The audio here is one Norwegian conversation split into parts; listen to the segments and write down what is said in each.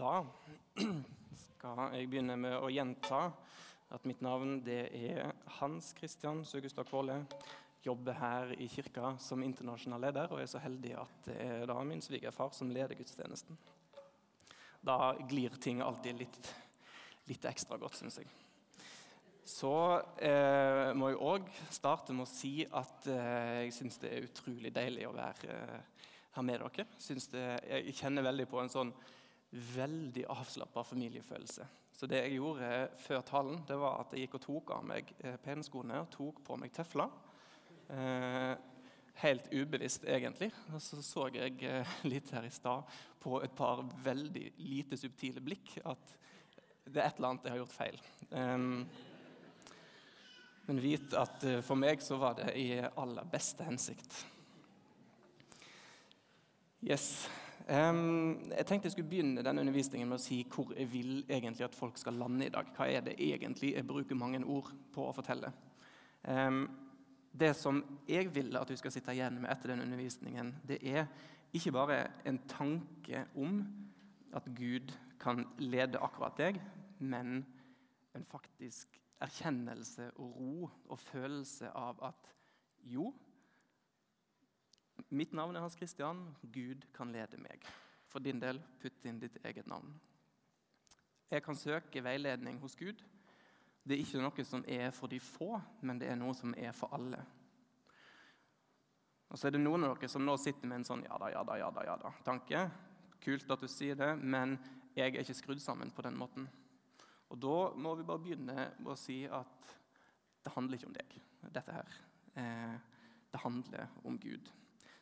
Da skal jeg begynne med å gjenta at mitt navn det er Hans Christian Søgustad Kvåle. Jobber her i kirka som internasjonal leder og er så heldig at det er da min svigerfar som leder gudstjenesten. Da glir ting alltid litt, litt ekstra godt, syns jeg. Så eh, må jeg òg starte med å si at eh, jeg syns det er utrolig deilig å være eh, her med dere. Det, jeg kjenner veldig på en sånn veldig avslappa familiefølelse. Så det jeg gjorde før talen, det var at jeg gikk og tok av meg eh, penskoene og tok på meg tøfler. Eh, helt ubevisst, egentlig. Og så så jeg eh, litt her i stad på et par veldig lite subtile blikk at det er et eller annet jeg har gjort feil. Men vit at for meg så var det i aller beste hensikt. Yes. Jeg tenkte jeg skulle begynne denne undervisningen med å si hvor jeg vil egentlig at folk skal lande i dag. Hva er det egentlig jeg bruker mange ord på å fortelle? Det som jeg vil at du skal sitte igjen med etter den undervisningen, det er ikke bare en tanke om at Gud kan lede akkurat deg, men en faktisk erkjennelse og ro og følelse av at jo, Mitt navn er Hans Christian. Gud kan lede meg. For din del, putt inn ditt eget navn. Jeg kan søke veiledning hos Gud. Det er ikke noe som er for de få, men det er noe som er for alle. Og så er det noen av dere som nå sitter med en sånn ja da, ja da, ja da, ja da tanke. Kult at du sier det, men jeg er ikke skrudd sammen på den måten. Og da må vi bare begynne med å si at det handler ikke om deg, dette her. Eh, det handler om Gud.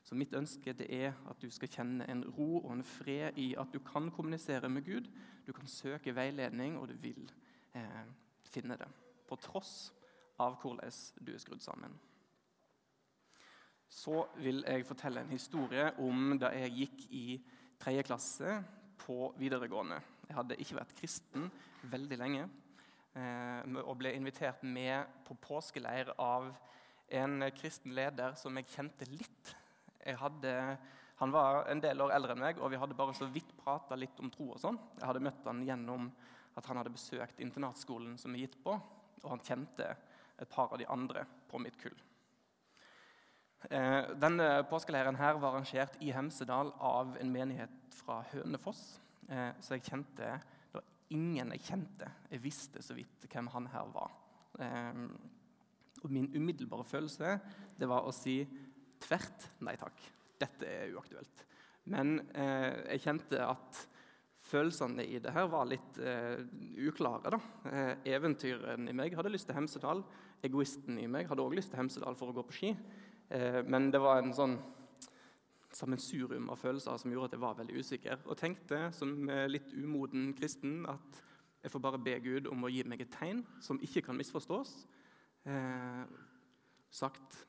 Så mitt ønske det er at du skal kjenne en ro og en fred i at du kan kommunisere med Gud. Du kan søke veiledning, og du vil eh, finne det. På tross av hvordan du er skrudd sammen. Så vil jeg fortelle en historie om da jeg gikk i tredje klasse på videregående. Jeg hadde ikke vært kristen veldig lenge eh, og ble invitert med på påskeleir av en kristen leder som jeg kjente litt hadde, han var en del år eldre enn meg, og vi hadde bare så vidt prata litt om tro. og sånn. Jeg hadde møtt han gjennom at han hadde besøkt internatskolen som vi gitt på, og han kjente et par av de andre på mitt kull. Eh, denne påskeleiren her var arrangert i Hemsedal av en menighet fra Hønefoss. Eh, så jeg kjente Det var ingen jeg kjente. Jeg visste så vidt hvem han her var. Eh, og min umiddelbare følelse det var å si Tvert nei takk. Dette er uaktuelt. Men eh, jeg kjente at følelsene i det her var litt eh, uklare. da. Eh, eventyren i meg hadde lyst til Hemsedal. Egoisten i meg hadde òg lyst til Hemsedal for å gå på ski. Eh, men det var en sånn sammensurium av følelser som gjorde at jeg var veldig usikker. Og tenkte som litt umoden kristen at jeg får bare be Gud om å gi meg et tegn som ikke kan misforstås. Eh, sagt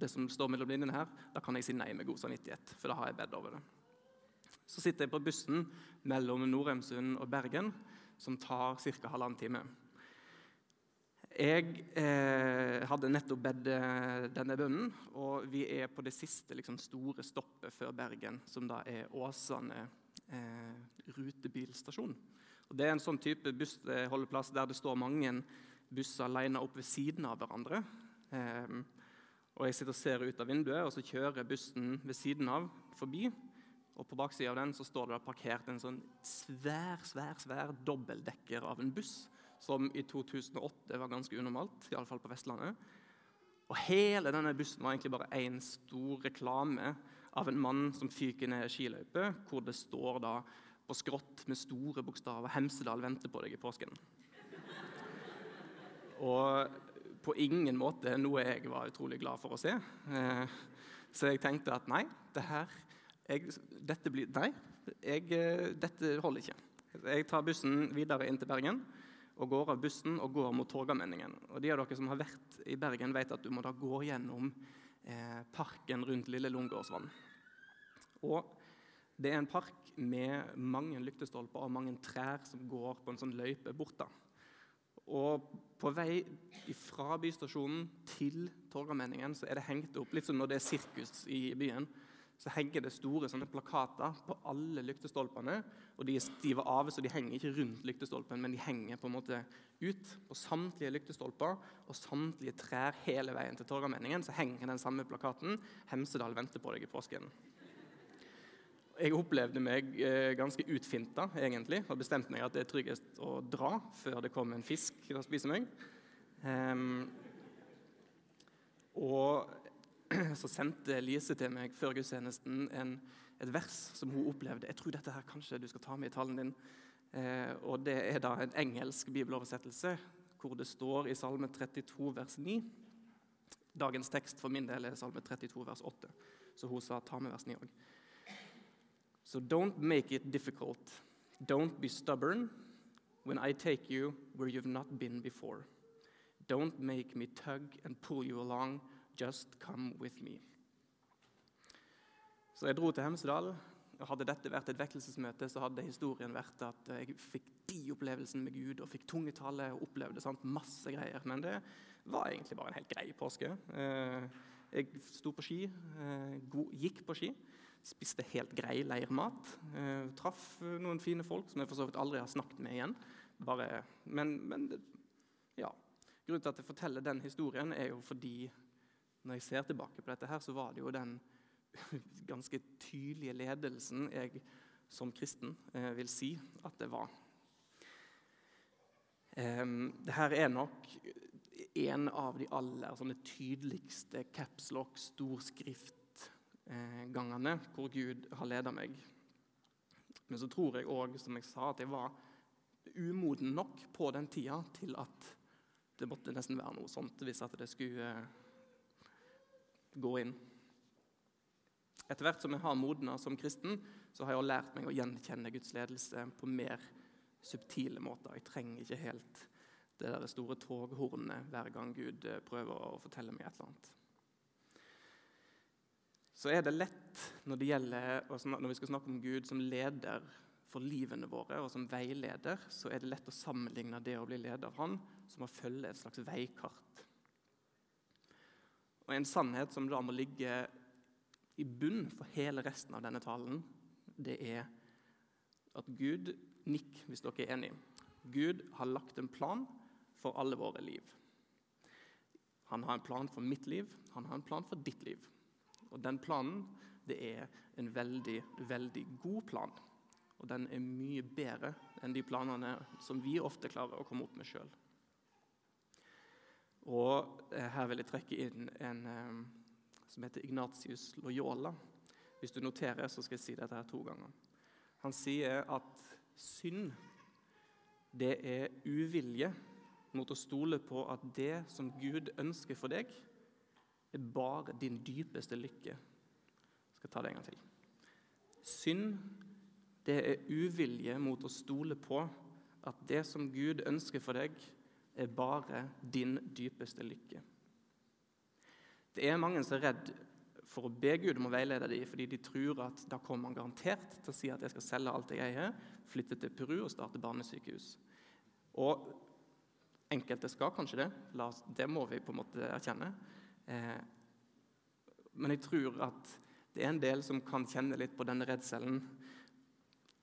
det som står mellom linjene her, da kan jeg si nei med god samvittighet. For da har jeg bedt over det. Så sitter jeg på bussen mellom Norheimsund og Bergen, som tar ca. halvannen time. Jeg eh, hadde nettopp bedt eh, denne bønnen, og vi er på det siste liksom, store stoppet før Bergen, som da er Åsane eh, rutebilstasjon. Og det er en sånn type bussholdeplass der det står mange busser lina opp ved siden av hverandre. Eh, og Jeg sitter og ser ut av vinduet, og så kjører bussen ved siden av forbi. Og På baksida av den så står det da parkert en sånn svær svær, svær dobbeltdekker av en buss, som i 2008 var ganske unormalt, iallfall på Vestlandet. Og Hele denne bussen var egentlig bare én stor reklame av en mann som fyker ned skiløype, hvor det står da på skrått med store bokstaver 'Hemsedal venter på deg i påsken'. Og på ingen måte noe jeg var utrolig glad for å se. Eh, så jeg tenkte at nei, det her, jeg, dette, blir, nei jeg, eh, dette holder ikke. Jeg tar bussen videre inn til Bergen og går av bussen og går mot Torgallmenningen. Og de av dere som har vært i Bergen, vet at du må da gå gjennom eh, parken rundt Lille Lungegårdsvann. Og det er en park med mange lyktestolper og mange trær som går på en sånn løype bort. da. Og på vei fra bystasjonen til Torgallmenningen så er det hengt opp litt som når det er sirkus i byen. så henger det store plakater på alle lyktestolpene. og De er stive av, så de henger ikke rundt lyktestolpen, men de henger på en måte ut. På samtlige lyktestolper og samtlige trær hele veien til Torgallmenningen så henger den samme plakaten 'Hemsedal venter på deg i påsken'. Jeg opplevde meg eh, ganske utfinta egentlig, og bestemte meg at det er tryggest å dra før det kom en fisk og spiser meg. Um, og så sendte Lise til meg før gudstjenesten et vers som hun opplevde. Jeg tror dette her kanskje du skal ta med i talen din. Eh, og Det er da en engelsk bibeloversettelse hvor det står i Salme 32 vers 9. Dagens tekst for min del er Salme 32 vers 8, så hun sa ta med vers 9 òg. So don't make it difficult. Don't be stubborn when I take you where you've not been before. Don't make me tug and pull you along Just come with me. Så jeg dro til Hemsedal. og Hadde dette vært et vekkelsesmøte, så hadde historien vært at jeg fikk de opplevelsene med Gud og fikk tungetale og opplevde sant, masse greier. Men det var egentlig bare en helt grei påske. Eh, jeg sto på ski, eh, gikk på ski, spiste helt grei leirmat. Eh, traff noen fine folk som jeg for så vidt aldri har snakket med igjen. Bare, men, men ja. Grunnen til at jeg forteller den historien, er jo fordi når jeg ser tilbake på dette, her, så var det jo den ganske tydelige ledelsen jeg som kristen eh, vil si at det var. Eh, Dette er nok en av de aller sånne, tydeligste capslock, storskrift-gangene eh, hvor Gud har ledet meg. Men så tror jeg òg, som jeg sa, at jeg var umoden nok på den tida til at det måtte nesten være noe sånt hvis at det skulle eh, gå inn. Etter hvert som jeg har modna som kristen, så har jeg lært meg å gjenkjenne Guds ledelse på mer subtile måter. Jeg trenger ikke helt det der store toghornet hver gang Gud eh, prøver å fortelle meg et eller annet. Så er det lett når, det gjelder, når vi skal snakke om Gud som leder for livene våre og som veileder, så er det lett å sammenligne det å bli leder av Han som å følge et slags veikart og En sannhet som da må ligge i bunn for hele resten av denne talen, det er at Gud Nikk hvis dere er enig. Gud har lagt en plan for alle våre liv. Han har en plan for mitt liv, han har en plan for ditt liv. Og Den planen det er en veldig, veldig god plan. Og den er mye bedre enn de planene som vi ofte klarer å komme opp med sjøl. Og eh, Her vil jeg trekke inn en eh, som heter Ignatius Loyola. Hvis du noterer, så skal jeg si dette her to ganger. Han sier at synd, det er uvilje mot å stole på at det som Gud ønsker for deg, er bare din dypeste lykke. Jeg skal ta det en gang til. Synd, det er uvilje mot å stole på at det som Gud ønsker for deg, er bare din dypeste lykke. Det er mange som er redd for å be Gud om å veilede dem, fordi de tror at da kommer han garantert til å si at jeg skal selge alt jeg eier, flytte til Peru og starte barnesykehus. Og enkelte skal kanskje det, det må vi på en måte erkjenne. Eh, men jeg tror at det er en del som kan kjenne litt på denne redselen.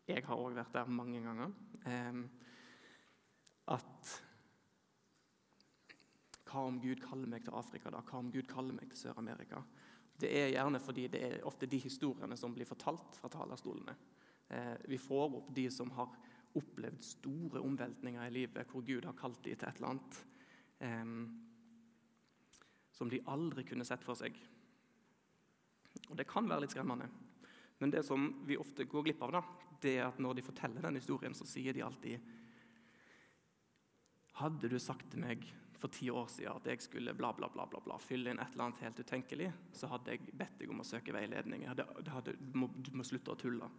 Jeg har òg vært der mange ganger. Eh, at hva om Gud kaller meg til Afrika? da? Hva om Gud kaller meg til Sør-Amerika? Det er gjerne fordi det er ofte de historiene som blir fortalt fra talerstolene. Eh, vi får opp de som har opplevd store omveltninger i livet, hvor Gud har kalt dem til et eller annet eh, som de aldri kunne sett for seg. Og Det kan være litt skremmende. Men det som vi ofte går glipp av, da, det er at når de forteller den historien, så sier de alltid Hadde du sagt til meg for ti år siden at jeg skulle bla, bla, bla, bla, bla, fylle inn et eller annet helt utenkelig, så hadde jeg bedt deg om å søke veiledning. Hadde, hadde, du, må, du, må, slutte å tulle.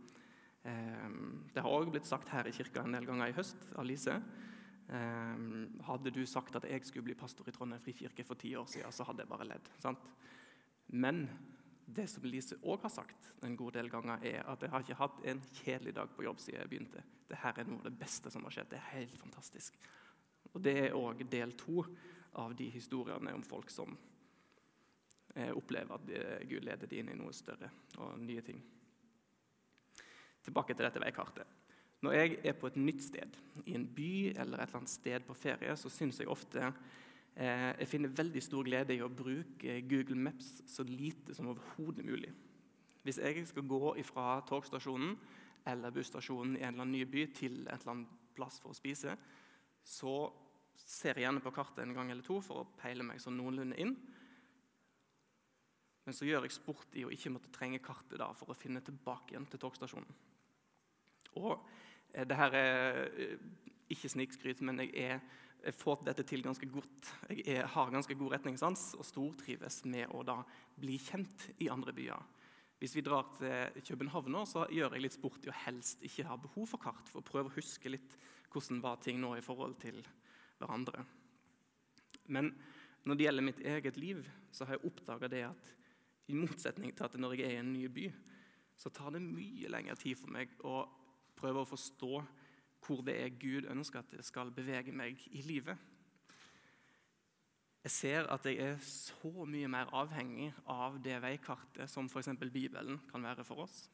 Eh, det har òg blitt sagt her i kirka en del ganger i høst av Lise. Eh, hadde du sagt at jeg skulle bli pastor i Trondheim frikirke for ti år siden, så hadde jeg bare ledd. Sant? Men det som Lise òg har sagt en god del ganger, er at jeg har ikke hatt en kjedelig dag på jobb siden jeg begynte. Dette er noe av det beste som har skjedd. Det er helt fantastisk. Og Det er òg del to av de historiene om folk som opplever at eh, Gud leder dem inn i noe større og nye ting. Tilbake til dette veikartet. Når jeg er på et nytt sted, i en by eller et eller annet sted på ferie, så syns jeg ofte eh, jeg finner veldig stor glede i å bruke Google Maps så lite som overhodet mulig. Hvis jeg skal gå fra togstasjonen eller busstasjonen i en eller annen ny by til et eller annet plass for å spise, så ser jeg gjerne på kartet en gang eller to for å peile meg sånn noenlunde inn. Men så gjør jeg sport i å ikke måtte trenge kartet da for å finne tilbake igjen til togstasjonen. Og eh, det her er eh, ikke snikskryt, men jeg, er, jeg får dette til ganske godt. Jeg er, har ganske god retningssans og stortrives med å da bli kjent i andre byer. Hvis vi drar til København, nå, så gjør jeg litt sport i å helst ikke ha behov for kart, for å prøve å huske litt hvordan var ting nå i forhold til hverandre. Men når det gjelder mitt eget liv, så har jeg oppdaga det at i motsetning til at når jeg er i en ny by, så tar det mye lengre tid for meg å prøve å forstå hvor det er Gud ønsker at det skal bevege meg i livet. Jeg ser at jeg er så mye mer avhengig av det veikartet som f.eks. Bibelen kan være for oss.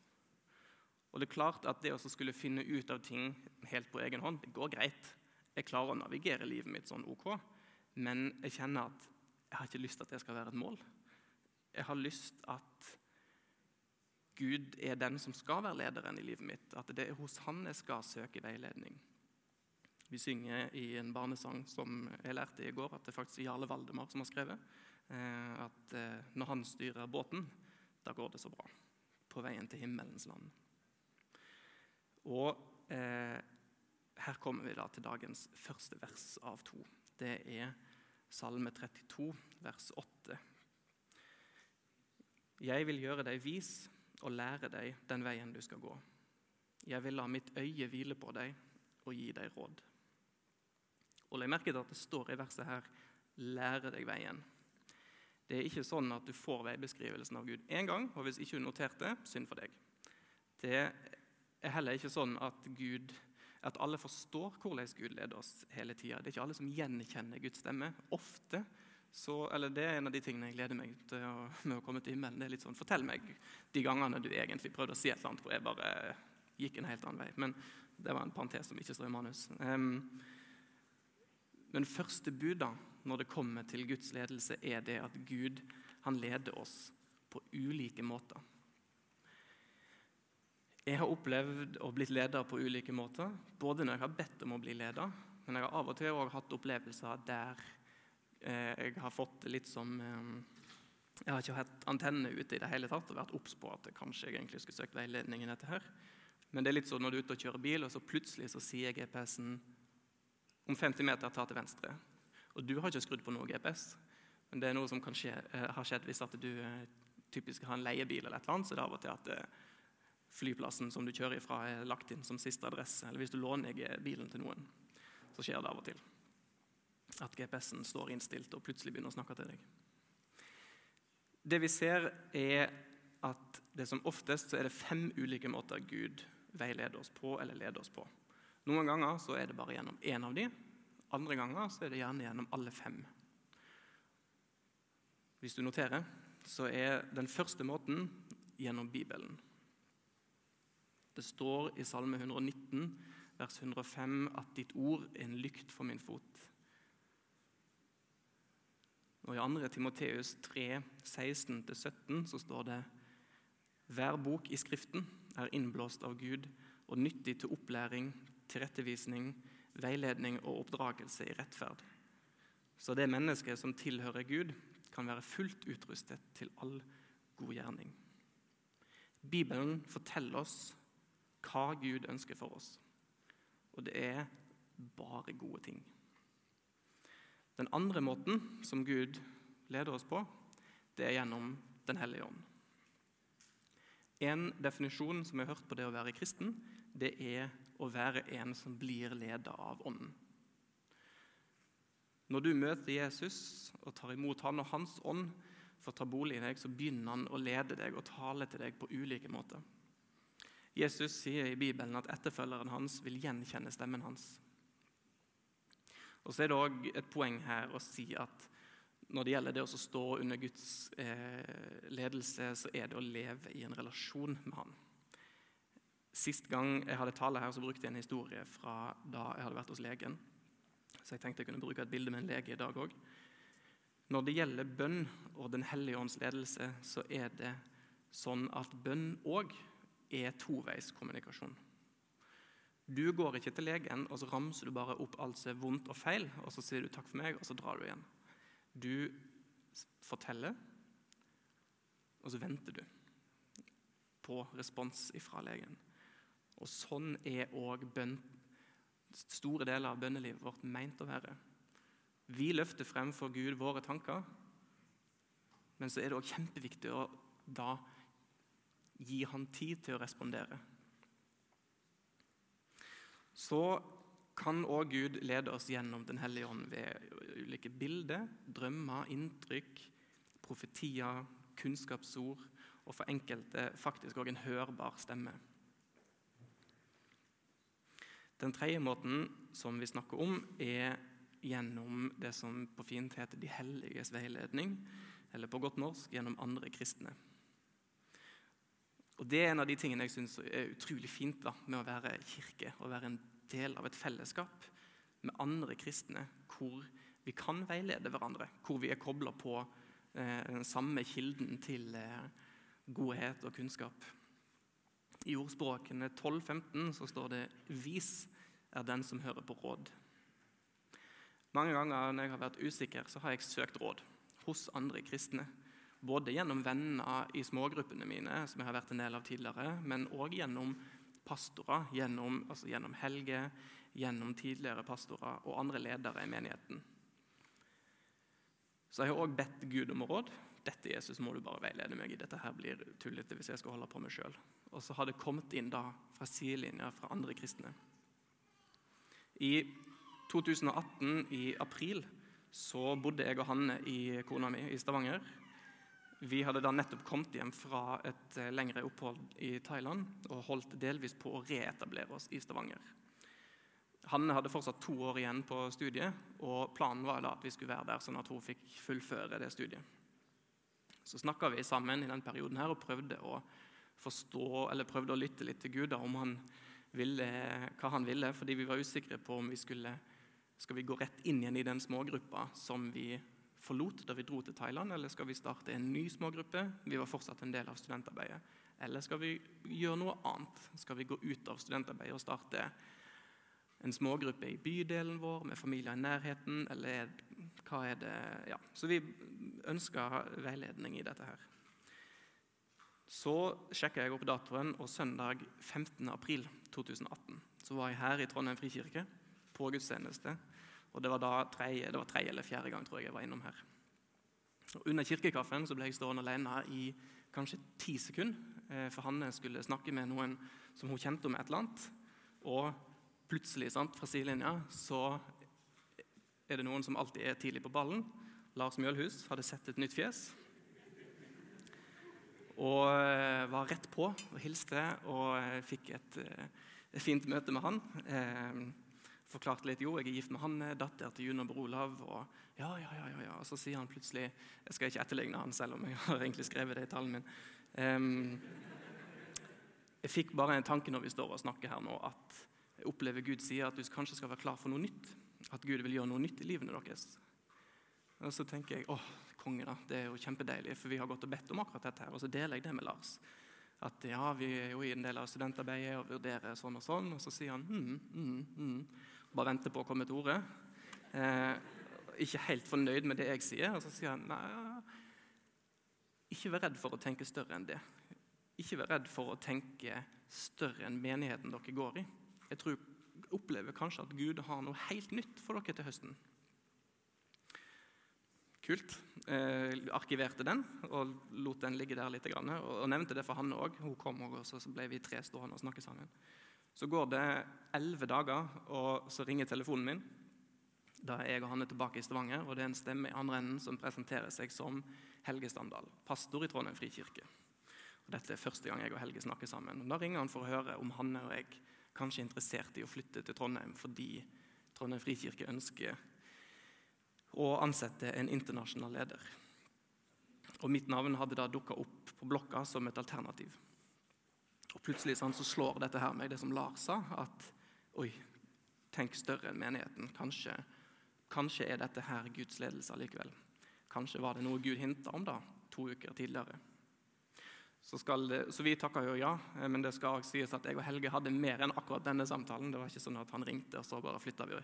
Og det er klart at det å skulle finne ut av ting helt på egen hånd, det går greit. Jeg klarer å navigere livet mitt sånn ok, men jeg kjenner at jeg har ikke lyst til at det skal være et mål. Jeg har lyst at Gud er den som skal være lederen i livet mitt. At det er hos han jeg skal søke veiledning. Vi synger i en barnesang som jeg lærte i går, at det faktisk er Jarle Valdemar som har skrevet. Eh, at eh, når han styrer båten, da går det så bra. På veien til himmelens land. Og eh, her kommer vi da til dagens første vers av to. Det er Salme 32, vers 8. Jeg vil gjøre deg vis og lære deg den veien du skal gå. Jeg vil la mitt øye hvile på deg og gi deg råd. Og Legg merke til at det står i verset her 'lære deg veien'. Det er ikke sånn at du får veibeskrivelsen av Gud én gang, og hvis ikke du noterte synd for deg. Det er heller ikke sånn at, Gud, at alle forstår hvordan Gud leder oss hele tida. Det er ikke alle som gjenkjenner Guds stemme. Ofte så, eller Det er en av de tingene jeg gleder meg til å, med å komme til himmelen. det er litt sånn, Fortell meg de gangene du egentlig prøvde å si et eller annet hvor jeg bare gikk en helt annen vei. Men det var en parentes som ikke står i manus. Um, men første bud da, når det kommer til Guds ledelse, er det at Gud han leder oss på ulike måter. Jeg har opplevd å blitt leder på ulike måter, både når jeg har bedt om å bli leder, men jeg har av og til også hatt opplevelser der jeg har fått litt som eh, Jeg har ikke hatt antenne ute i det hele tatt og vært obs på at kanskje jeg egentlig skulle søkt veiledning i dette her. Men det er litt sånn når du er ute og kjører bil, og så plutselig så sier GPS-en om 50 meter ta til venstre. Og du har ikke skrudd på noe GPS, men det er noe som kan skje, eh, har skjedd hvis at du eh, typisk har en leiebil, eller et eller annet, så det er av og til at eh, flyplassen som du kjører ifra, er lagt inn som siste adresse. Eller hvis du låner bilen til noen, så skjer det av og til. At GPS-en står innstilt og plutselig begynner å snakke til deg. Det vi ser, er at det som oftest så er det fem ulike måter Gud veileder oss på eller leder oss på. Noen ganger så er det bare gjennom én av de, andre ganger så er det gjerne gjennom alle fem. Hvis du noterer, så er den første måten gjennom Bibelen. Det står i Salme 119, vers 105, at ditt ord er en lykt for min fot. Og I 2. Timoteus 3, 16-17 så står det hver bok i Skriften er innblåst av Gud og nyttig til opplæring, tilrettevisning, veiledning og oppdragelse i rettferd. Så det mennesket som tilhører Gud, kan være fullt utrustet til all god gjerning. Bibelen forteller oss hva Gud ønsker for oss, og det er bare gode ting. Den andre måten som Gud leder oss på, det er gjennom Den hellige ånd. En definisjon som jeg har hørt på det å være kristen, det er å være en som blir ledet av Ånden. Når du møter Jesus og tar imot han og hans ånd for å ta bolig i deg, så begynner han å lede deg og tale til deg på ulike måter. Jesus sier i Bibelen at etterfølgeren hans vil gjenkjenne stemmen hans. Og så er det òg et poeng her å si at når det gjelder det å stå under Guds eh, ledelse, så er det å leve i en relasjon med Han. Sist gang jeg hadde tale her, så brukte jeg en historie fra da jeg hadde vært hos legen. Så jeg tenkte jeg kunne bruke et bilde med en lege i dag òg. Når det gjelder bønn og Den hellige ånds ledelse, så er det sånn at bønn òg er toveiskommunikasjon. Du går ikke til legen og så ramser du bare opp alt som er vondt og feil, og så sier du 'takk for meg', og så drar du igjen. Du forteller, og så venter du på respons fra legen. Og sånn er òg store deler av bønnelivet vårt meint å være. Vi løfter frem for Gud våre tanker, men så er det òg kjempeviktig å da gi Han tid til å respondere. Så kan òg Gud lede oss gjennom Den hellige ånd ved ulike bilder, drømmer, inntrykk, profetier, kunnskapsord og for enkelte faktisk òg en hørbar stemme. Den tredje måten som vi snakker om, er gjennom det som på fint heter de helliges veiledning, eller på godt norsk gjennom andre kristne. Og Det er en av de tingene jeg syns er utrolig fint da, med å være kirke. Å være en del av et fellesskap med andre kristne hvor vi kan veilede hverandre. Hvor vi er kobla på eh, den samme kilden til eh, godhet og kunnskap. I ordspråkene 12-15 så står det 'vis er den som hører på råd'. Mange ganger når jeg har vært usikker, så har jeg søkt råd hos andre kristne. Både gjennom venner i smågruppene mine, som jeg har vært en del av tidligere, men òg gjennom pastorer, gjennom, altså gjennom Helge, gjennom tidligere pastorer og andre ledere i menigheten. Så jeg har òg bedt Gud om råd. Dette Jesus må du bare veilede meg i. Dette her blir tullete hvis jeg skal holde på meg sjøl. Og så har det kommet inn da fra sidelinja fra andre kristne. I 2018, i april, så bodde jeg og Hanne i kona mi i Stavanger. Vi hadde da nettopp kommet hjem fra et eh, lengre opphold i Thailand og holdt delvis på å reetablere oss i Stavanger. Hanne hadde fortsatt to år igjen på studiet, og planen var da at vi skulle være der sånn at hun fikk fullføre det studiet. Så snakka vi sammen i den perioden her og prøvde å forstå, eller prøvde å lytte litt til Gud da, om han ville, hva han ville, fordi vi var usikre på om vi skulle skal vi gå rett inn igjen i den smågruppa som vi forlot da vi dro til Thailand, eller skal vi starte en ny smågruppe? Vi var fortsatt en del av studentarbeidet. Eller skal vi gjøre noe annet? Skal vi gå ut av studentarbeidet og starte en smågruppe i bydelen vår med familier i nærheten, eller hva er det Ja, så vi ønska veiledning i dette her. Så sjekka jeg opp datoen, og søndag 15. april 2018 så var jeg her i Trondheim frikirke på gudstjeneste. Og Det var da tredje, det eller fjerde gang tror jeg jeg var innom her. Og under kirkekaffen så ble jeg stående alene i kanskje ti sekunder. Eh, for Hanne skulle snakke med noen som hun kjente om et eller annet. Og plutselig, sant, fra sidelinja, så er det noen som alltid er tidlig på ballen. Lars Mjølhus hadde sett et nytt fjes. Og eh, var rett på og hilste og eh, fikk et, et fint møte med han forklarte litt jo, jeg er gift med han, datter til Juno Bror Olav. Og, ja, ja, ja, ja. Og så sier han plutselig Jeg skal ikke etterligne han selv om jeg har egentlig skrevet det i tallene min. Um, jeg fikk bare en tanke når vi står og snakker her nå, at jeg opplever Gud sier at du kanskje skal være klar for noe nytt. At Gud vil gjøre noe nytt i livene deres. Og så tenker jeg åh, konge da, det er jo kjempedeilig, for vi har gått og bedt om akkurat dette. her, Og så deler jeg det med Lars. At ja, vi er jo i en del av studentarbeidet og vurderer sånn og sånn. Og så sier han mm, mm, mm bare venter på å komme til ordet. Eh, ikke helt fornøyd med det jeg sier. Og så sier han nei, ikke vær redd for å tenke større enn det. Ikke vær redd for å tenke større enn menigheten dere går i. Jeg tror, opplever kanskje at Gud har noe helt nytt for dere til høsten. Kult. Eh, arkiverte den og lot den ligge der litt. Og, nevnte det for Hanne òg. Hun kom og så ble vi tre stående og snakke sammen. Så går det elleve dager, og så ringer telefonen min. Da er jeg og Hanne tilbake i Stavanger, og det er en stemme i andre enden som presenterer seg som Helge Standal, pastor i Trondheim frikirke. Og dette er første gang jeg og Helge snakker sammen. Og da ringer han for å høre om Hanne og jeg kanskje er interessert i å flytte til Trondheim fordi Trondheim frikirke ønsker å ansette en internasjonal leder. Og Mitt navn hadde da dukka opp på blokka som et alternativ. Og Plutselig sånn, så slår dette her meg, det som Lars sa, at oi, tenk større enn menigheten. Kanskje, kanskje er dette her Guds ledelse allikevel. Kanskje var det noe Gud hinta om da, to uker tidligere. Så, det, så, vi takka jo ja, men det skal også sies at jeg og Helge hadde mer enn akkurat denne samtalen. Det var ikke sånn at han ringte, og så bare flytta vi.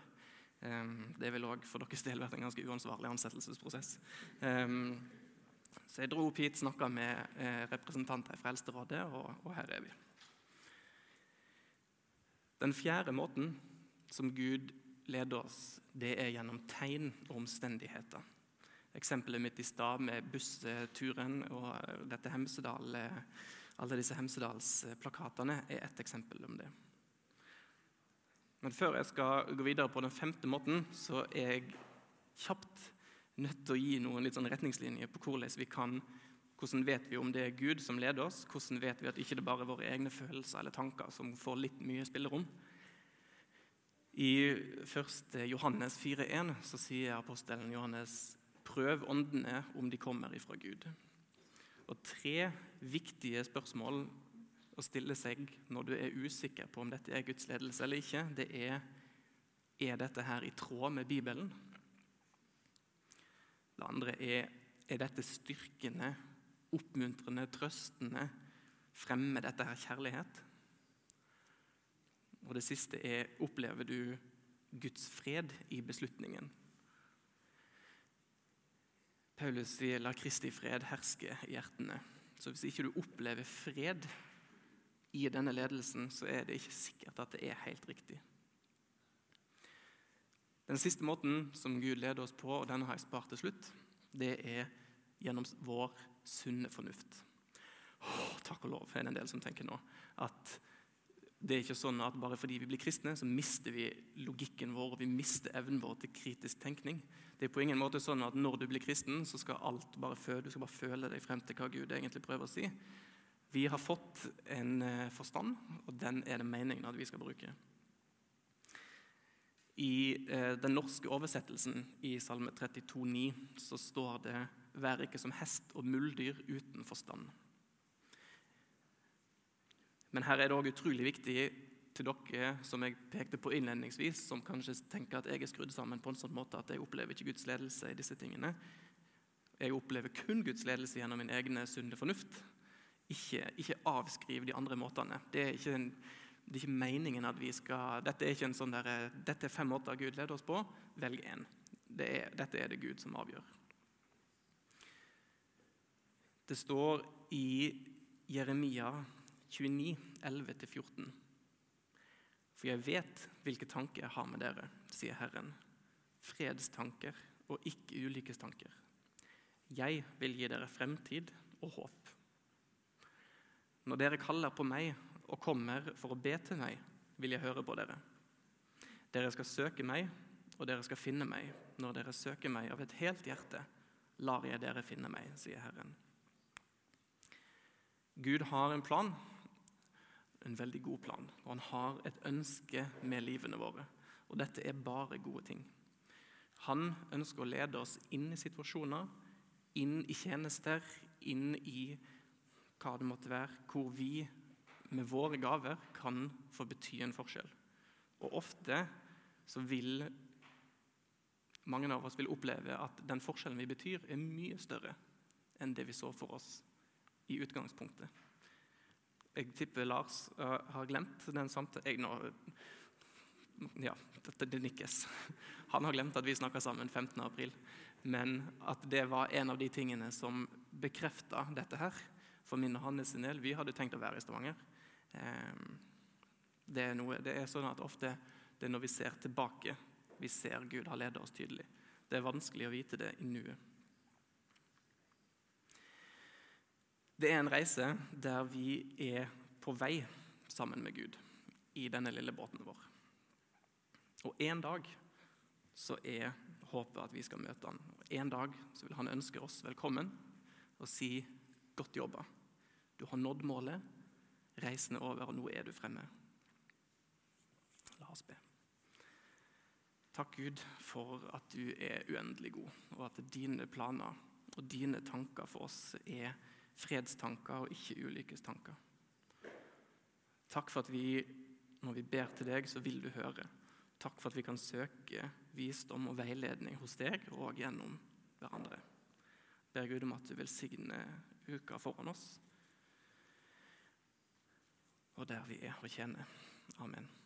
Det ville òg for deres del vært en ganske uansvarlig ansettelsesprosess. Så jeg dro opp hit, snakka med eh, representanter fra Eldsterådet, og, og her er vi. Den fjerde måten som Gud leder oss, det er gjennom tegn og omstendigheter. Eksempelet mitt i stad med bussturen og dette Hemsedal, eh, alle disse Hemsedalsplakatene er ett eksempel om det. Men før jeg skal gå videre på den femte måten, så er jeg kjapt nødt til å gi noen litt sånn retningslinjer på hvordan vi kan hvordan vet vi om det er Gud som leder oss? Hvordan vet vi at ikke det bare er våre egne følelser eller tanker som får litt mye spillerom? I 1. Johannes 4,1 så sier apostelen Johannes prøv åndene om de kommer ifra Gud. Og Tre viktige spørsmål å stille seg når du er usikker på om dette er Guds ledelse eller ikke, det er er dette her i tråd med Bibelen. Det andre er er dette styrkende, oppmuntrende, trøstende? Fremmer dette her kjærlighet? Og det siste er opplever du Guds fred i beslutningen? Paulus sier 'la Kristi fred herske i hjertene'. Så hvis ikke du opplever fred i denne ledelsen, så er det ikke sikkert at det er helt riktig. Den siste måten som Gud leder oss på, og den har jeg spart til slutt, det er gjennom vår sunne fornuft. Oh, takk og lov, er det en del som tenker nå. At det er ikke sånn at bare fordi vi blir kristne, så mister vi logikken vår og vi mister evnen vår til kritisk tenkning. Det er på ingen måte sånn at når du blir kristen, så skal alt bare føle, du skal bare føle deg frem til hva Gud egentlig prøver å si. Vi har fått en eh, forstand, og den er det meningen at vi skal bruke. I eh, den norske oversettelsen i Salme 32,9 så står det 'Vær ikke som hest og muldyr uten forstand'. Men her er det òg utrolig viktig til dere som jeg pekte på innledningsvis, som kanskje tenker at jeg er skrudd sammen på en sånn måte at jeg opplever ikke Guds ledelse i disse tingene. Jeg opplever kun Guds ledelse gjennom min egne sunne fornuft. Ikke, ikke avskriv de andre måtene. Det er ikke en det er ikke meningen at vi skal Dette er ikke en sånn der, dette er fem måter Gud leder oss på. Velg én. Det dette er det Gud som avgjør. Det står i Jeremia 29, 11-14. For jeg vet hvilke tanker jeg har med dere, sier Herren. Fredstanker og ikke ulykkestanker. Jeg vil gi dere fremtid og håp. Når dere kaller på meg og kommer for å be til meg, vil jeg høre på dere. Dere skal søke meg, og dere skal finne meg. Når dere søker meg av et helt hjerte, lar jeg dere finne meg, sier Herren. Gud har en plan, en veldig god plan, og han har et ønske med livene våre. Og dette er bare gode ting. Han ønsker å lede oss inn i situasjoner, inn i tjenester, inn i hva det måtte være, hvor vi med våre gaver kan få bety en forskjell. Og ofte så vil mange av oss vil oppleve at den forskjellen vi betyr, er mye større enn det vi så for oss i utgangspunktet. Jeg tipper Lars uh, har glemt den samtalen Ja, dette det nikkes. Han har glemt at vi snakka sammen 15. april, men at det var en av de tingene som bekrefta dette her. For min og hans del, Vi hadde tenkt å være i Stavanger. Ehm, det er, noe, det er sånn at ofte det er når vi ser tilbake, vi ser Gud har ledet oss tydelig. Det er vanskelig å vite det i nuet. Det er en reise der vi er på vei sammen med Gud i denne lille båten vår. Og en dag så er håpet at vi skal møte han. Og En dag så vil han ønske oss velkommen og si 'godt jobba'. Du har nådd målet. Reisen er over, og nå er du fremme. La oss be. Takk, Gud, for at du er uendelig god, og at dine planer og dine tanker for oss er fredstanker og ikke ulykkestanker. Takk for at vi, når vi ber til deg, så vil du høre. Takk for at vi kan søke visdom og veiledning hos deg og gjennom hverandre. Ber Gud om at du velsigner uka foran oss, og der vi er og kjenner. Amen.